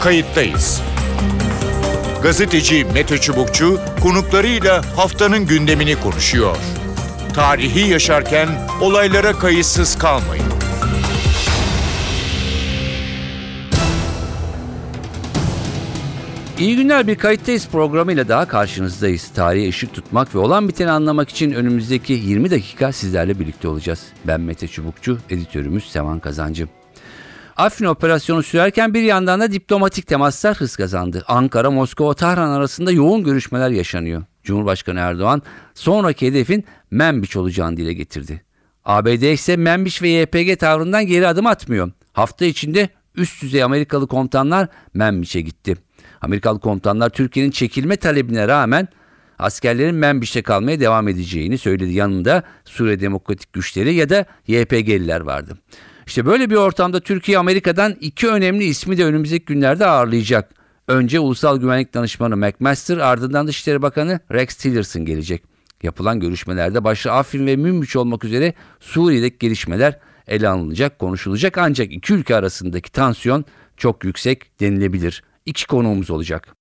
kayıttayız. Gazeteci Mete Çubukçu konuklarıyla haftanın gündemini konuşuyor. Tarihi yaşarken olaylara kayıtsız kalmayın. İyi günler bir kayıttayız programıyla daha karşınızdayız. Tarihe ışık tutmak ve olan biteni anlamak için önümüzdeki 20 dakika sizlerle birlikte olacağız. Ben Mete Çubukçu, editörümüz Sevan Kazancı. Afrin operasyonu sürerken bir yandan da diplomatik temaslar hız kazandı. Ankara, Moskova, Tahran arasında yoğun görüşmeler yaşanıyor. Cumhurbaşkanı Erdoğan sonraki hedefin Menbiç olacağını dile getirdi. ABD ise Menbiç ve YPG tavrından geri adım atmıyor. Hafta içinde üst düzey Amerikalı komutanlar Menbiç'e gitti. Amerikalı komutanlar Türkiye'nin çekilme talebine rağmen askerlerin Menbiş'te kalmaya devam edeceğini söyledi. Yanında Suriye Demokratik Güçleri ya da YPG'liler vardı. İşte böyle bir ortamda Türkiye Amerika'dan iki önemli ismi de önümüzdeki günlerde ağırlayacak. Önce Ulusal Güvenlik Danışmanı McMaster ardından Dışişleri Bakanı Rex Tillerson gelecek. Yapılan görüşmelerde başta Afrin ve Münbiç olmak üzere Suriye'deki gelişmeler ele alınacak, konuşulacak ancak iki ülke arasındaki tansiyon çok yüksek denilebilir. İki konuğumuz olacak.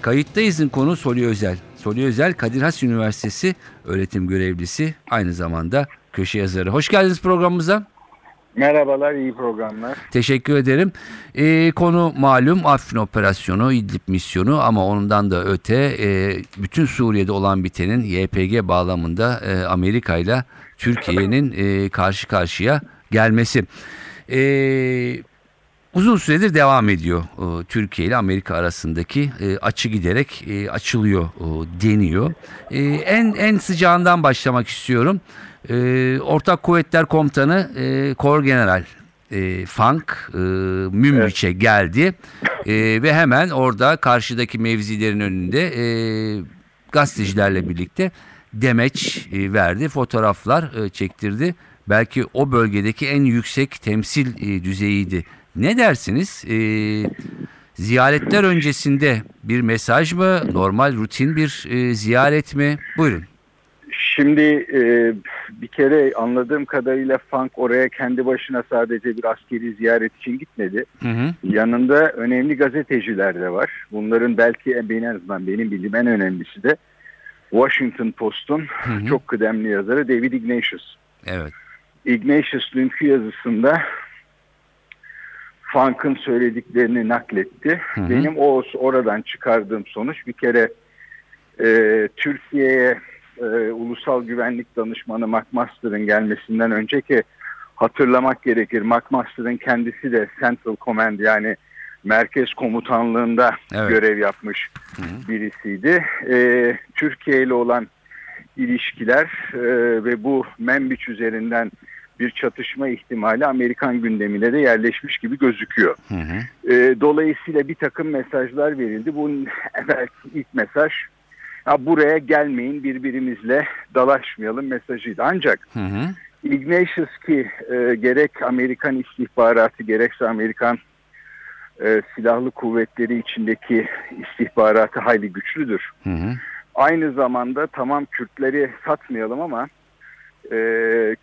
Kayıttayız'ın konu Soli Özel. Soli Özel Kadir Has Üniversitesi öğretim görevlisi aynı zamanda köşe yazarı. Hoş geldiniz programımıza. Merhabalar, iyi programlar. Teşekkür ederim. Ee, konu malum Afrin operasyonu, İdlib misyonu ama ondan da öte e, bütün Suriye'de olan bitenin YPG bağlamında e, Amerika ile Türkiye'nin e, karşı karşıya gelmesi. E, uzun süredir devam ediyor e, Türkiye ile Amerika arasındaki e, açı giderek e, açılıyor e, deniyor. E, en en sıcağından başlamak istiyorum. E, Ortak Kuvvetler Komutanı e, Kor General e, Funk e, Münbiç'e evet. geldi e, ve hemen orada karşıdaki mevzilerin önünde e, gazetecilerle birlikte demeç e, verdi, fotoğraflar e, çektirdi. Belki o bölgedeki en yüksek temsil e, düzeyiydi. Ne dersiniz? E, ziyaretler öncesinde bir mesaj mı? Normal rutin bir e, ziyaret mi? Buyurun. Şimdi e, bir kere anladığım kadarıyla Funk oraya kendi başına sadece bir askeri ziyaret için gitmedi. Hı hı. Yanında önemli gazeteciler de var. Bunların belki benim, azından benim bildiğim en önemlisi de Washington Post'un çok kıdemli yazarı David Ignatius. Evet. Ignatius dünkü yazısında Funk'ın söylediklerini nakletti. Hı hı. Benim o oradan çıkardığım sonuç bir kere e, Türkiye'ye e, Ulusal Güvenlik Danışmanı McMaster'ın gelmesinden önceki hatırlamak gerekir. McMaster'ın kendisi de Central Command yani merkez komutanlığında evet. görev yapmış hı hı. birisiydi. E, Türkiye ile olan ilişkiler e, ve bu Membiç üzerinden bir çatışma ihtimali Amerikan gündemine de yerleşmiş gibi gözüküyor. Hı hı. E, dolayısıyla bir takım mesajlar verildi. Bunun belki ilk mesaj ya buraya gelmeyin birbirimizle dalaşmayalım mesajıydı. Ancak hı hı. Ignatius ki e, gerek Amerikan istihbaratı gerekse Amerikan e, silahlı kuvvetleri içindeki istihbaratı hayli güçlüdür. Hı hı. Aynı zamanda tamam Kürtleri satmayalım ama e,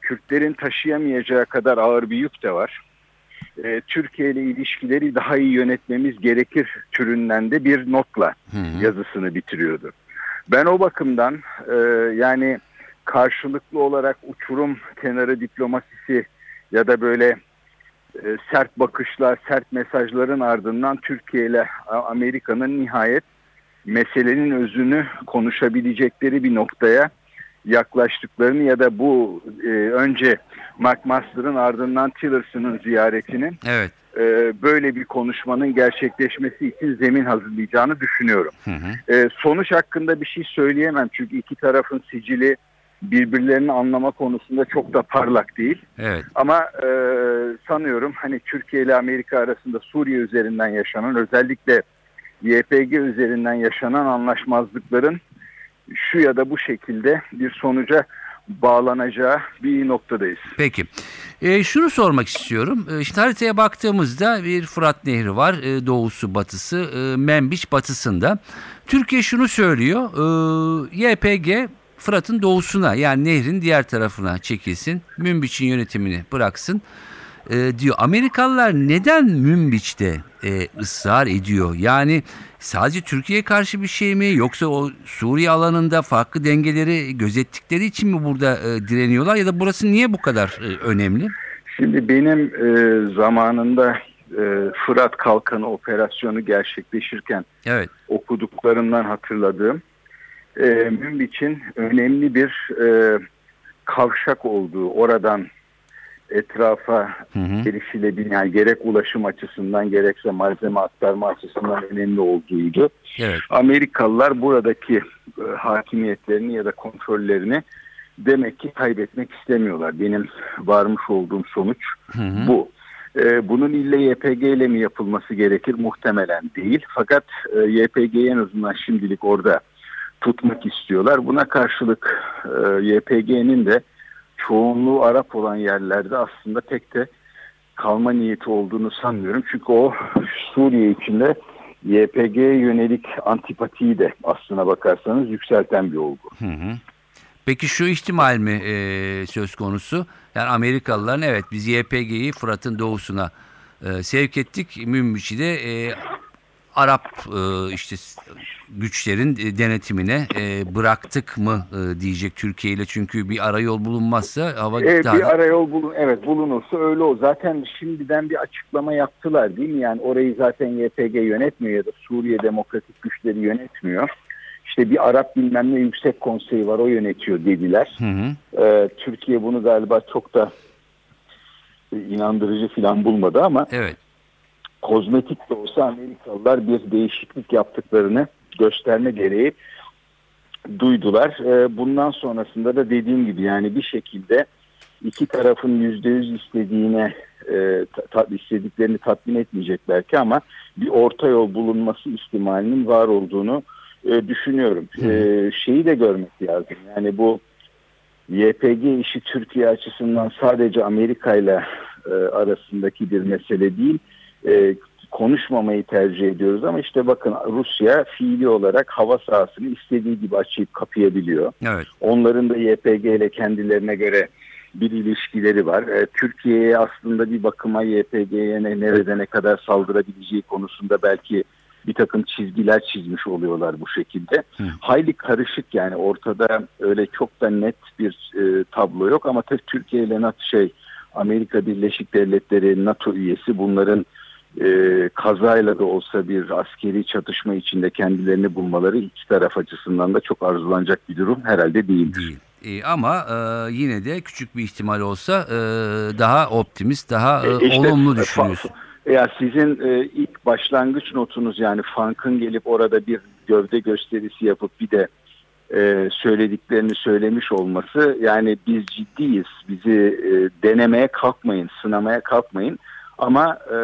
Kürtlerin taşıyamayacağı kadar ağır bir yük de var. E, Türkiye ile ilişkileri daha iyi yönetmemiz gerekir türünden de bir notla hı hı. yazısını bitiriyordu. Ben o bakımdan e, yani karşılıklı olarak uçurum kenarı diplomasisi ya da böyle e, sert bakışlar, sert mesajların ardından Türkiye ile Amerika'nın nihayet meselenin özünü konuşabilecekleri bir noktaya yaklaştıklarını ya da bu e, önce McMaster'ın ardından Tillerson'ın ziyaretinin evet. E, böyle bir konuşmanın gerçekleşmesi için zemin hazırlayacağını düşünüyorum. Hı hı. E, sonuç hakkında bir şey söyleyemem çünkü iki tarafın sicili birbirlerini anlama konusunda çok da parlak değil. Evet. Ama e, sanıyorum hani Türkiye ile Amerika arasında Suriye üzerinden yaşanan özellikle YPG üzerinden yaşanan anlaşmazlıkların şu ya da bu şekilde bir sonuca bağlanacağı bir noktadayız. Peki. E, şunu sormak istiyorum. E, işte haritaya baktığımızda bir Fırat Nehri var. E, doğusu, batısı, e, Menbiç batısında. Türkiye şunu söylüyor. E, YPG Fırat'ın doğusuna yani nehrin diğer tarafına çekilsin. Münbiç'in yönetimini bıraksın. e, diyor. Amerikalılar neden Münbiç'te e, ısrar ediyor? Yani sadece Türkiye'ye karşı bir şey mi yoksa o Suriye alanında farklı dengeleri gözettikleri için mi burada e, direniyorlar ya da burası niye bu kadar e, önemli? Şimdi benim e, zamanında e, Fırat Kalkanı operasyonu gerçekleşirken Evet. okuduklarımdan hatırladığım e, Münbiç'in önemli bir e, kavşak olduğu, oradan etrafa Hı hı. erişilebilen yani gerek ulaşım açısından gerekse malzeme aktarma açısından önemli olduğuydu. Evet. Amerikalılar buradaki e, hakimiyetlerini ya da kontrollerini demek ki kaybetmek istemiyorlar. Benim varmış olduğum sonuç Hı hı. bu. E, bunun ille YPG ile mi yapılması gerekir? Muhtemelen değil. Fakat e, YPG'yi en azından şimdilik orada tutmak istiyorlar. Buna karşılık e, YPG'nin de çoğunluğu Arap olan yerlerde aslında pek de kalma niyeti olduğunu sanmıyorum. Çünkü o Suriye içinde YPG'ye yönelik antipatiyi de aslına bakarsanız yükselten bir olgu. Hı hı. Peki şu ihtimal mi e, söz konusu? Yani Amerikalıların evet biz YPG'yi Fırat'ın doğusuna e, sevk ettik. Münbiç'i de e, Arap e, işte güçlerin e, denetimine e, bıraktık mı e, diyecek Türkiye ile çünkü bir arayol bulunmazsa hava Evet, daha- bir arayol bulun, evet bulunursa öyle o. Zaten şimdiden bir açıklama yaptılar değil mi? Yani orayı zaten YPG yönetmiyor ya da Suriye Demokratik Güçleri yönetmiyor. İşte bir Arap bilmem ne yüksek konseyi var o yönetiyor dediler. Hı hı. Ee, Türkiye bunu galiba çok da e, inandırıcı falan bulmadı ama Evet. Kozmetik de olsa Amerikalılar bir değişiklik yaptıklarını gösterme gereği duydular. Ee, bundan sonrasında da dediğim gibi yani bir şekilde iki tarafın yüzde yüz istediğine e, istediklerini tatmin etmeyecek belki ama bir orta yol bulunması ihtimalinin var olduğunu e, düşünüyorum. E, şeyi de görmek lazım. Yani bu YPG işi Türkiye açısından sadece Amerika ile e, arasındaki bir mesele değil. E, konuşmamayı tercih ediyoruz ama işte bakın Rusya fiili olarak hava sahasını istediği gibi açıp kapayabiliyor. Evet. Onların da YPG ile kendilerine göre bir ilişkileri var. E, Türkiye'ye aslında bir bakıma YPG'ye ne, nerede ne kadar saldırabileceği konusunda belki bir takım çizgiler çizmiş oluyorlar bu şekilde. Hı. Hayli karışık yani ortada öyle çok da net bir e, tablo yok ama tabii Türkiye ile NATO şey Amerika Birleşik Devletleri NATO üyesi bunların e, kazayla da olsa bir askeri çatışma içinde kendilerini bulmaları iki taraf açısından da çok arzulanacak bir durum herhalde değildir. Değil. E, ama e, yine de küçük bir ihtimal olsa e, daha optimist, daha e, E, işte, olumlu e, düşünüyorsun. Ya sizin e, ilk başlangıç notunuz yani Funk'ın gelip orada bir gövde gösterisi yapıp bir de e, söylediklerini söylemiş olması yani biz ciddiyiz bizi e, denemeye kalkmayın sınamaya kalkmayın ama e,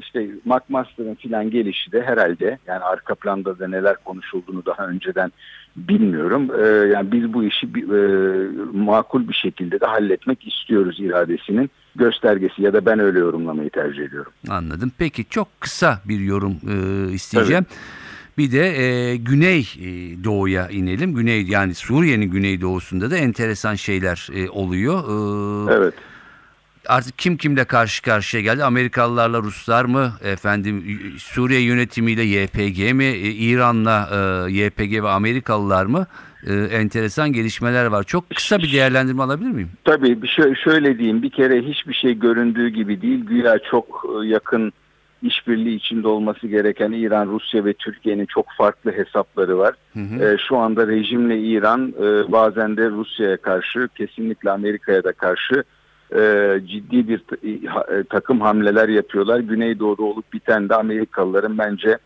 işte McMaster'ın filan gelişi de herhalde yani arka planda da neler konuşulduğunu daha önceden bilmiyorum. E, yani biz bu işi e, makul bir şekilde de halletmek istiyoruz iradesinin göstergesi ya da ben öyle yorumlamayı tercih ediyorum. Anladım. Peki çok kısa bir yorum e, isteyeceğim. Bir de e, Güney e, Doğu'ya inelim. Güney yani Suriye'nin güneydoğusunda da enteresan şeyler e, oluyor. E, Evet. Artık kim kimle karşı karşıya geldi? Amerikalılarla Ruslar mı? Efendim Suriye yönetimiyle YPG mi? E, İran'la e, YPG ve Amerikalılar mı? E, enteresan gelişmeler var. Çok kısa bir değerlendirme alabilir miyim? Tabii bir şey şöyle diyeyim bir kere hiçbir şey göründüğü gibi değil. Güya çok e, yakın işbirliği içinde olması gereken İran, Rusya ve Türkiye'nin çok farklı hesapları var. Hı hı. E, şu anda rejimle İran e, bazen de Rusya'ya karşı kesinlikle Amerika'ya da karşı e, ciddi bir e, takım hamleler yapıyorlar. Güneydoğu'da olup biten de Amerikalıların bence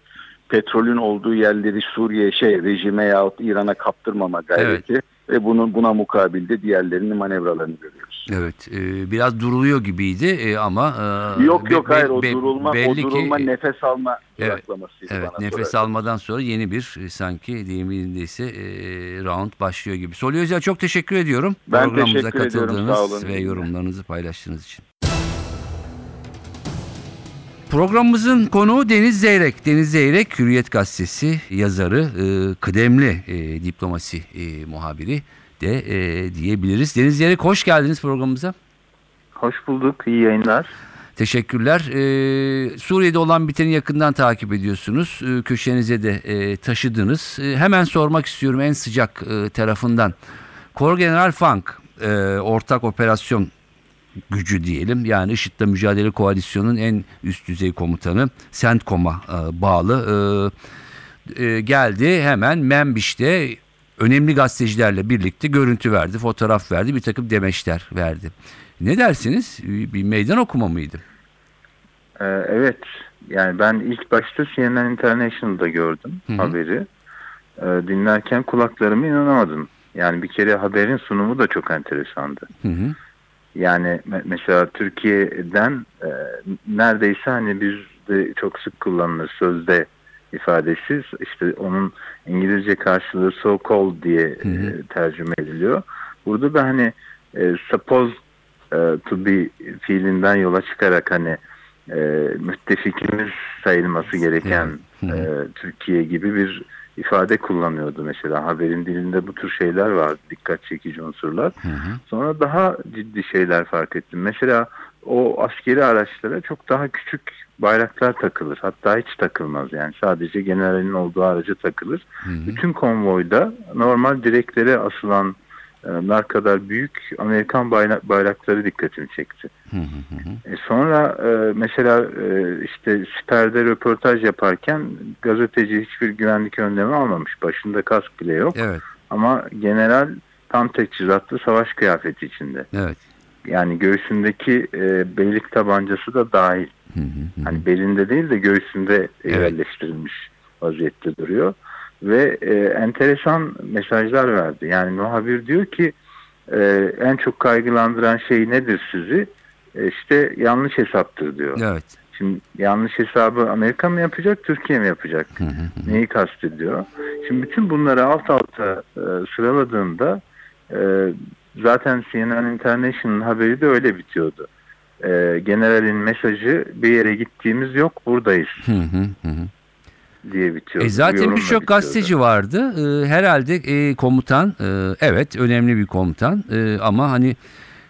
petrolün olduğu yerleri Suriye şey rejime yahut İran'a kaptırmama gayreti ve bunun buna mukabilde diğerlerinin manevralarını görüyoruz. Evet, e, biraz duruluyor gibiydi e, ama e, Yok be- yok hayır o be- durulma o belli ki, durulma e, nefes alma Evet, Evet, nefes sorarsan. almadan sonra yeni bir e, sanki deyimindeyse e, round başlıyor gibi. Özel çok teşekkür ediyorum. Ben Programımıza teşekkür ediyorum, katıldığınız sağ olun. ve yorumlarınızı paylaştığınız için. Programımızın konuğu Deniz Zeyrek. Deniz Zeyrek Hürriyet Gazetesi yazarı, e, kıdemli e, diplomasi e, muhabiri de e, diyebiliriz. Deniz Zeyrek hoş geldiniz programımıza. Hoş bulduk. İyi yayınlar. Teşekkürler. Ee, Suriye'de olan biteni yakından takip ediyorsunuz. Ee, köşenize de e, taşıdınız. Ee, hemen sormak istiyorum en sıcak e, tarafından. Kor General Funk, e, ortak operasyon gücü diyelim. Yani IŞİD'le Mücadele Koalisyonu'nun en üst düzey komutanı CENTCOM'a e, bağlı. E, e, geldi hemen Membiş'te önemli gazetecilerle birlikte görüntü verdi, fotoğraf verdi, bir takım demeçler verdi. Ne dersiniz? Bir meydan okuma mıydı? Ee, evet. Yani ben ilk başta CNN International'da gördüm Hı hı. haberi. Ee, dinlerken kulaklarıma inanamadım. Yani bir kere haberin sunumu da çok enteresandı. Hı hı. Yani me- mesela Türkiye'den e, neredeyse hani biz de çok sık kullanılır sözde ifadesiz. İşte onun İngilizce karşılığı so called diye Hı hı. e, tercüme ediliyor. Burada da hani e, suppose e, to be fiilinden yola çıkarak hani e, müttefikimiz sayılması gereken e, Türkiye gibi bir ifade kullanıyordu mesela. Haberin dilinde bu tür şeyler vardı. Dikkat çekici unsurlar. Hı hı. Sonra daha ciddi şeyler fark ettim. Mesela o askeri araçlara çok daha küçük bayraklar takılır. Hatta hiç takılmaz yani. Sadece generalin olduğu araca takılır. Hı hı. Bütün konvoyda normal direklere asılan e, kadar büyük Amerikan bayra- bayrakları dikkatimi çekti. Hı hı hı. E sonra e, mesela e, işte siperde röportaj yaparken gazeteci hiçbir güvenlik önlemi almamış. Başında kask bile yok. Evet, Ama general tam teçhizatlı savaş kıyafeti içinde. evet. Yani göğsündeki e, beylik tabancası da dahil. Hı hı hı. Hani belinde değil de göğsünde Evet. yerleştirilmiş vaziyette duruyor. Ve e, enteresan mesajlar verdi. Yani muhabir diyor ki e, en çok kaygılandıran şey nedir sizi? E, işte yanlış hesaptır diyor. Evet. Şimdi yanlış hesabı Amerika mı yapacak, Türkiye mi yapacak? Hı hı hı. Neyi kastediyor? Şimdi bütün bunları alt alta e, sıraladığında e, zaten CNN International'ın haberi de öyle bitiyordu. E, generalin mesajı bir yere gittiğimiz yok buradayız Hı hı hı hı. Diye bitiyordu. E zaten birçok gazeteci vardı. E, herhalde e, komutan, e, evet önemli bir komutan E, ama hani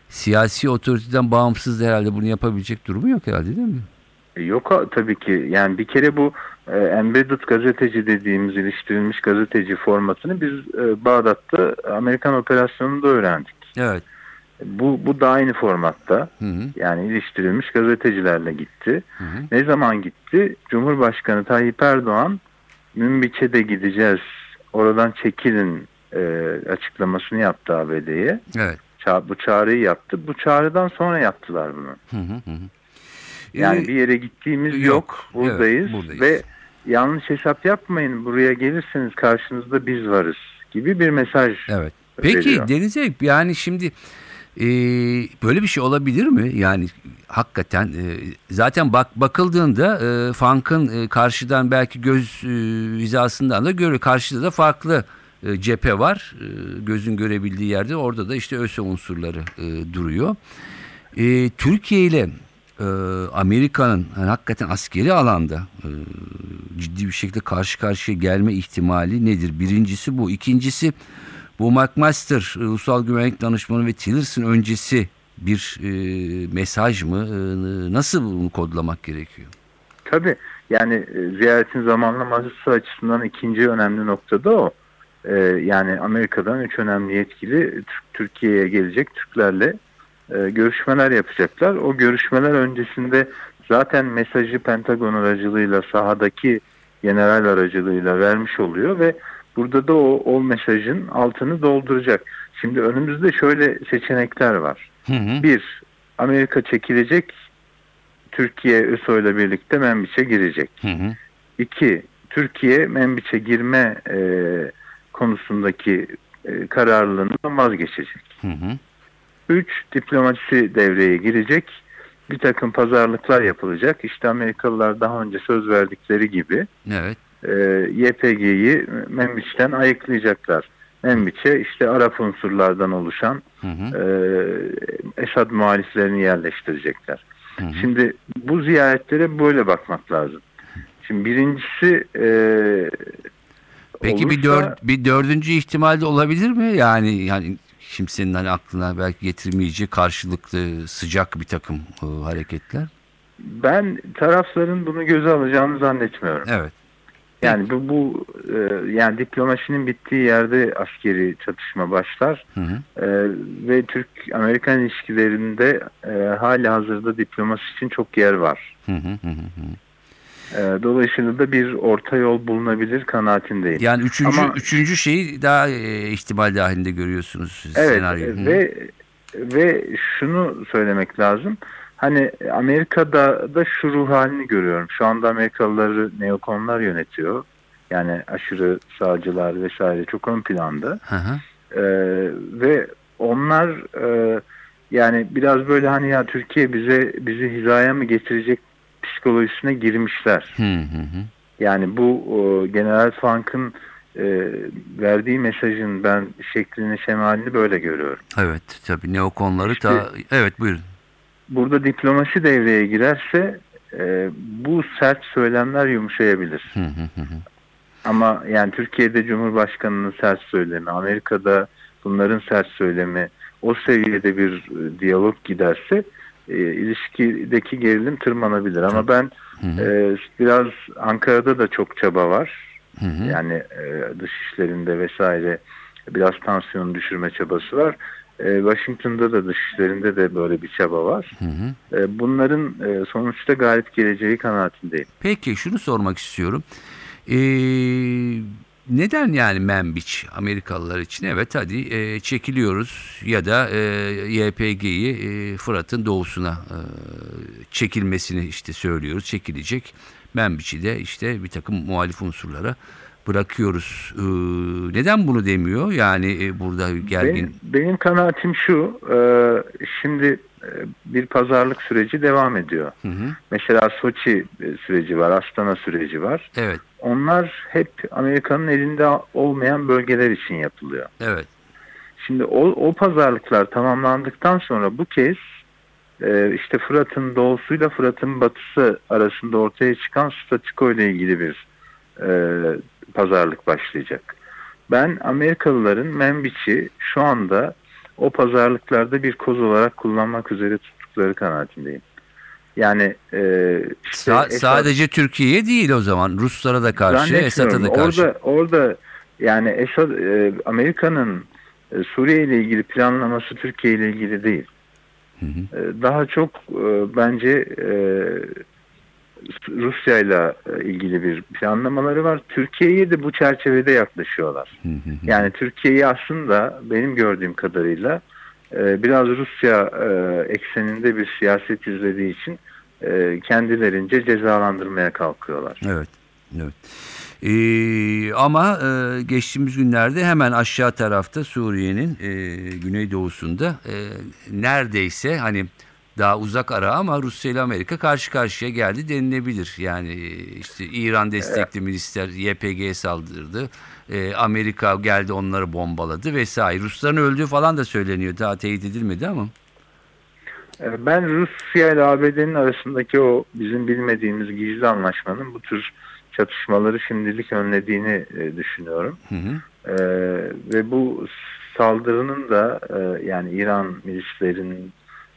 siyasi otoriteden bağımsız herhalde bunu yapabilecek durumu yok herhalde değil mi? E, Yok tabii ki. Yani bir kere bu e, embedded gazeteci dediğimiz iliştirilmiş gazeteci formatını biz e, Bağdat'ta Amerikan operasyonunda öğrendik. Evet. Bu, bu da aynı formatta. Hı hı, Yani iliştirilmiş gazetecilerle gitti. hı hı. Ne zaman gitti? Cumhurbaşkanı Tayyip Erdoğan Münbiç'e de gideceğiz. Oradan çekilin e, açıklamasını yaptı ABD'ye. Evet. Ça- bu çağrıyı yaptı. Bu çağrıdan sonra yaptılar bunu. Hı hı hı. Yani E, bir yere gittiğimiz yok. yok. Buradayız. Evet, buradayız. Ve yanlış hesap yapmayın. Buraya gelirseniz karşınızda biz varız gibi bir mesaj. Evet. Peki veriyor. Deniz Eyüp, yani şimdi e, böyle bir şey olabilir mi? Yani hakikaten e, zaten bak bakıldığında e, Funk'ın e, karşıdan belki göz e, hizasından da görüyor. Karşıda da farklı e, cephe var. E, gözün görebildiği yerde orada da işte ÖSE unsurları e, duruyor. E, Türkiye ile e, Amerika'nın yani hakikaten askeri alanda e, ciddi bir şekilde karşı karşıya gelme ihtimali nedir? Birincisi bu. İkincisi McMaster, e, Ulusal Güvenlik Danışmanı ve Tillerson öncesi bir e, mesaj mı? E, nasıl bunu kodlamak gerekiyor? Tabii yani e, ziyaretin zamanlaması açısından ikinci önemli nokta da o. E, yani Amerika'dan üç önemli yetkili Türk- Türkiye'ye gelecek Türklerle e, görüşmeler yapacaklar. O görüşmeler öncesinde zaten mesajı Pentagon aracılığıyla sahadaki general aracılığıyla vermiş oluyor ve burada da o, o mesajın altını dolduracak. Şimdi önümüzde şöyle seçenekler var. Hı hı. Bir, Amerika çekilecek, Türkiye ÖSO ile birlikte Membiç'e girecek. Hı hı. İki, Türkiye Membiç'e girme e, konusundaki e, kararlılığından vazgeçecek. Hı hı. Üç, diplomasisi devreye girecek. Bir takım pazarlıklar yapılacak. İşte Amerikalılar daha önce söz verdikleri gibi Evet. E, YPG'yi Membiç'ten ayıklayacaklar. Membiç'e işte Arap unsurlardan oluşan Hı hı. e, Esad muhaliflerini yerleştirecekler. Hı hı. Şimdi bu ziyaretlere böyle bakmak lazım. Şimdi birincisi e, Peki bir, olursa- dör, bir dördüncü ihtimal de olabilir mi? Yani yani kimsenin hani aklına belki getirmeyeceği karşılıklı sıcak bir takım e, hareketler. Ben tarafların bunu göze alacağını zannetmiyorum. Evet. Yani bu, bu e, yani diplomasinin bittiği yerde askeri çatışma başlar Hı hı. E, ve Türk-Amerikan ilişkilerinde e, hali hazırda diplomasi için çok yer var. Hı hı hı hı. E, dolayısıyla da bir orta yol bulunabilir kanaatindeyim. Yani üçüncü, Ama- üçüncü şeyi daha e, ihtimal dahilinde görüyorsunuz Evet senaryoyu. Hı. ve ve şunu söylemek lazım. Hani Amerika'da da şu ruh halini görüyorum. Şu anda Amerikalıları neokonlar yönetiyor. Yani aşırı sağcılar vesaire çok ön planda. Hı hı. Ee, ve onlar e, yani biraz böyle hani ya Türkiye bize bizi hizaya mı getirecek psikolojisine girmişler. Hı hı hı. Yani bu o, General Funk'ın e, verdiği mesajın ben şeklini şemalini böyle görüyorum. Evet tabii neokonları İşte- ta evet buyurun. Burada diplomasi devreye girerse e, bu sert söylemler yumuşayabilir. Hı hı hı. Ama yani Türkiye'de Cumhurbaşkanı'nın sert söylemi, Amerika'da bunların sert söylemi o seviyede bir e, diyalog giderse e, ilişkideki gerilim tırmanabilir. Ama ben e, biraz Ankara'da da çok çaba var. Hı hı. Yani e, dış işlerinde vesaire biraz tansiyonu düşürme çabası var. E, Washington'da da dış işlerinde de böyle bir çaba var. Hı hı. E, bunların e, sonuçta galip geleceği kanaatindeyim. Peki şunu sormak istiyorum. Ee, neden yani Membiç Amerikalılar için? Evet hadi e, çekiliyoruz ya da e, YPG'yi e, Fırat'ın doğusuna e, çekilmesini işte söylüyoruz. Çekilecek. Membiç'i de işte bir takım muhalif unsurlara bırakıyoruz. Ee, neden bunu demiyor? Yani e, burada gergin... Benim, benim kanaatim şu, e, şimdi e, bir pazarlık süreci devam ediyor. Hı hı. Mesela Soçi e, süreci var, Astana süreci var. Evet, Onlar hep Amerika'nın elinde olmayan bölgeler için yapılıyor. evet. Şimdi o, o pazarlıklar tamamlandıktan sonra bu kez e, işte Fırat'ın doğusuyla Fırat'ın batısı arasında ortaya çıkan statiko ile ilgili bir e, pazarlık başlayacak. Ben Amerikalıların Membiç'i şu anda o pazarlıklarda bir koz olarak kullanmak üzere tuttukları kanaatindeyim. Yani e, işte Sa- Esad- sadece Türkiye'ye değil o zaman. Ruslara da karşı, Esad'a da karşı. Orada, orada yani Esad, e, Amerika'nın e, Suriye ile ilgili planlaması Türkiye ile ilgili değil. Hı hı. E, daha çok e, bence e, Rusya ile ilgili bir planlamaları var. Türkiye'ye de bu çerçevede yaklaşıyorlar. Yani Türkiye'yi aslında benim gördüğüm kadarıyla e, biraz Rusya e, ekseninde bir siyaset izlediği için e, kendilerince cezalandırmaya kalkıyorlar. Evet. Evet. Ee, ama e, geçtiğimiz günlerde hemen aşağı tarafta Suriye'nin e, güneydoğusunda e, neredeyse hani daha uzak ara ama Rusya ile Amerika karşı karşıya geldi denilebilir. Yani e, işte İran destekli milisler YPG'ye saldırdı. E, Amerika geldi onları bombaladı vesaire. Rusların öldüğü falan da söyleniyor. Daha teyit edilmedi ama. E, Ben Rusya ile ABD'nin arasındaki o bizim bilmediğimiz gizli anlaşmanın bu tür çatışmaları şimdilik önlediğini düşünüyorum. Hı hı. E, ve bu saldırının da e, yani İran milislerinin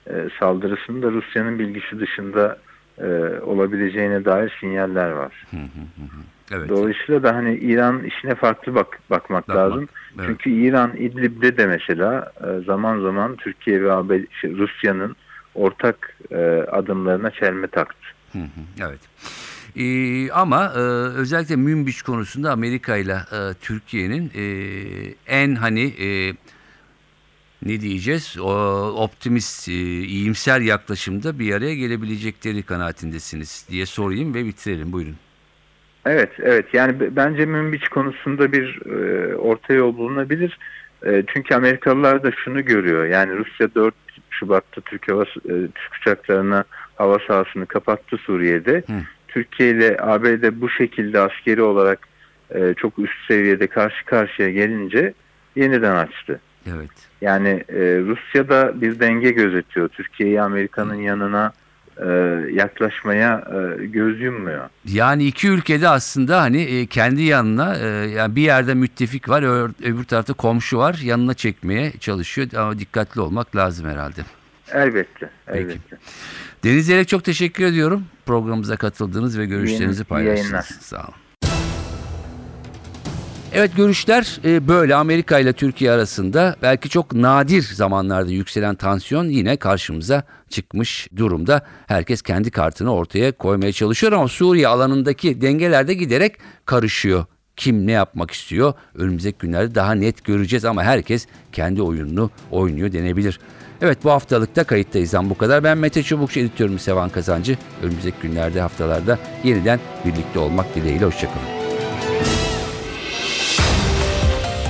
e, saldırısının da Rusya'nın bilgisi dışında e, olabileceğine dair sinyaller var. Evet. Dolayısıyla da hani İran işine farklı bak bakmak Bakmak, lazım. evet. Çünkü İran İdlib'de de mesela e, zaman zaman Türkiye ve ABD, şey, Rusya'nın ortak e, adımlarına çelme taktı. Hı hı, Evet. Ee, ama e, özellikle Münbiç konusunda Amerika ile e, Türkiye'nin e, en hani e, ne diyeceğiz o optimist, e, iyimser yaklaşımda bir araya gelebilecekleri kanaatindesiniz diye sorayım ve bitirelim. Buyurun. Evet, evet. Yani bence Münbiç konusunda bir e, orta yol bulunabilir. E, çünkü Amerikalılar da şunu görüyor. Yani Rusya 4 Şubat'ta Türk hava e, Türk uçaklarına hava sahasını kapattı Suriye'de. Hı. Türkiye ile ABD bu şekilde askeri olarak e, çok üst seviyede karşı karşıya gelince yeniden açtı. Evet. Yani e, Rusya'da bir denge gözetiyor. Türkiye'yi Amerika'nın yanına e, yaklaşmaya e, göz yummuyor. Yani iki ülkede aslında hani e, kendi yanına e, yani bir yerde müttefik var ö- öbür tarafta komşu var yanına çekmeye çalışıyor ama dikkatli olmak lazım herhalde. Elbette. Peki. elbette. Deniz Zelek çok teşekkür ediyorum. Programımıza katıldığınız ve görüşlerinizi yayınlar. Sağ olun. Evet görüşler e, böyle Amerika ile Türkiye arasında belki çok nadir zamanlarda yükselen tansiyon yine karşımıza çıkmış durumda. Herkes kendi kartını ortaya koymaya çalışıyor ama Suriye alanındaki dengeler de giderek karışıyor. Kim ne yapmak istiyor önümüzdeki günlerde daha net göreceğiz ama herkes kendi oyununu oynuyor denebilir. Evet bu haftalıkta kayıttayızdan bu kadar. Ben Mete Çubukçu editörüm Sevan Kazancı. Önümüzdeki günlerde haftalarda yeniden birlikte olmak dileğiyle hoşçakalın.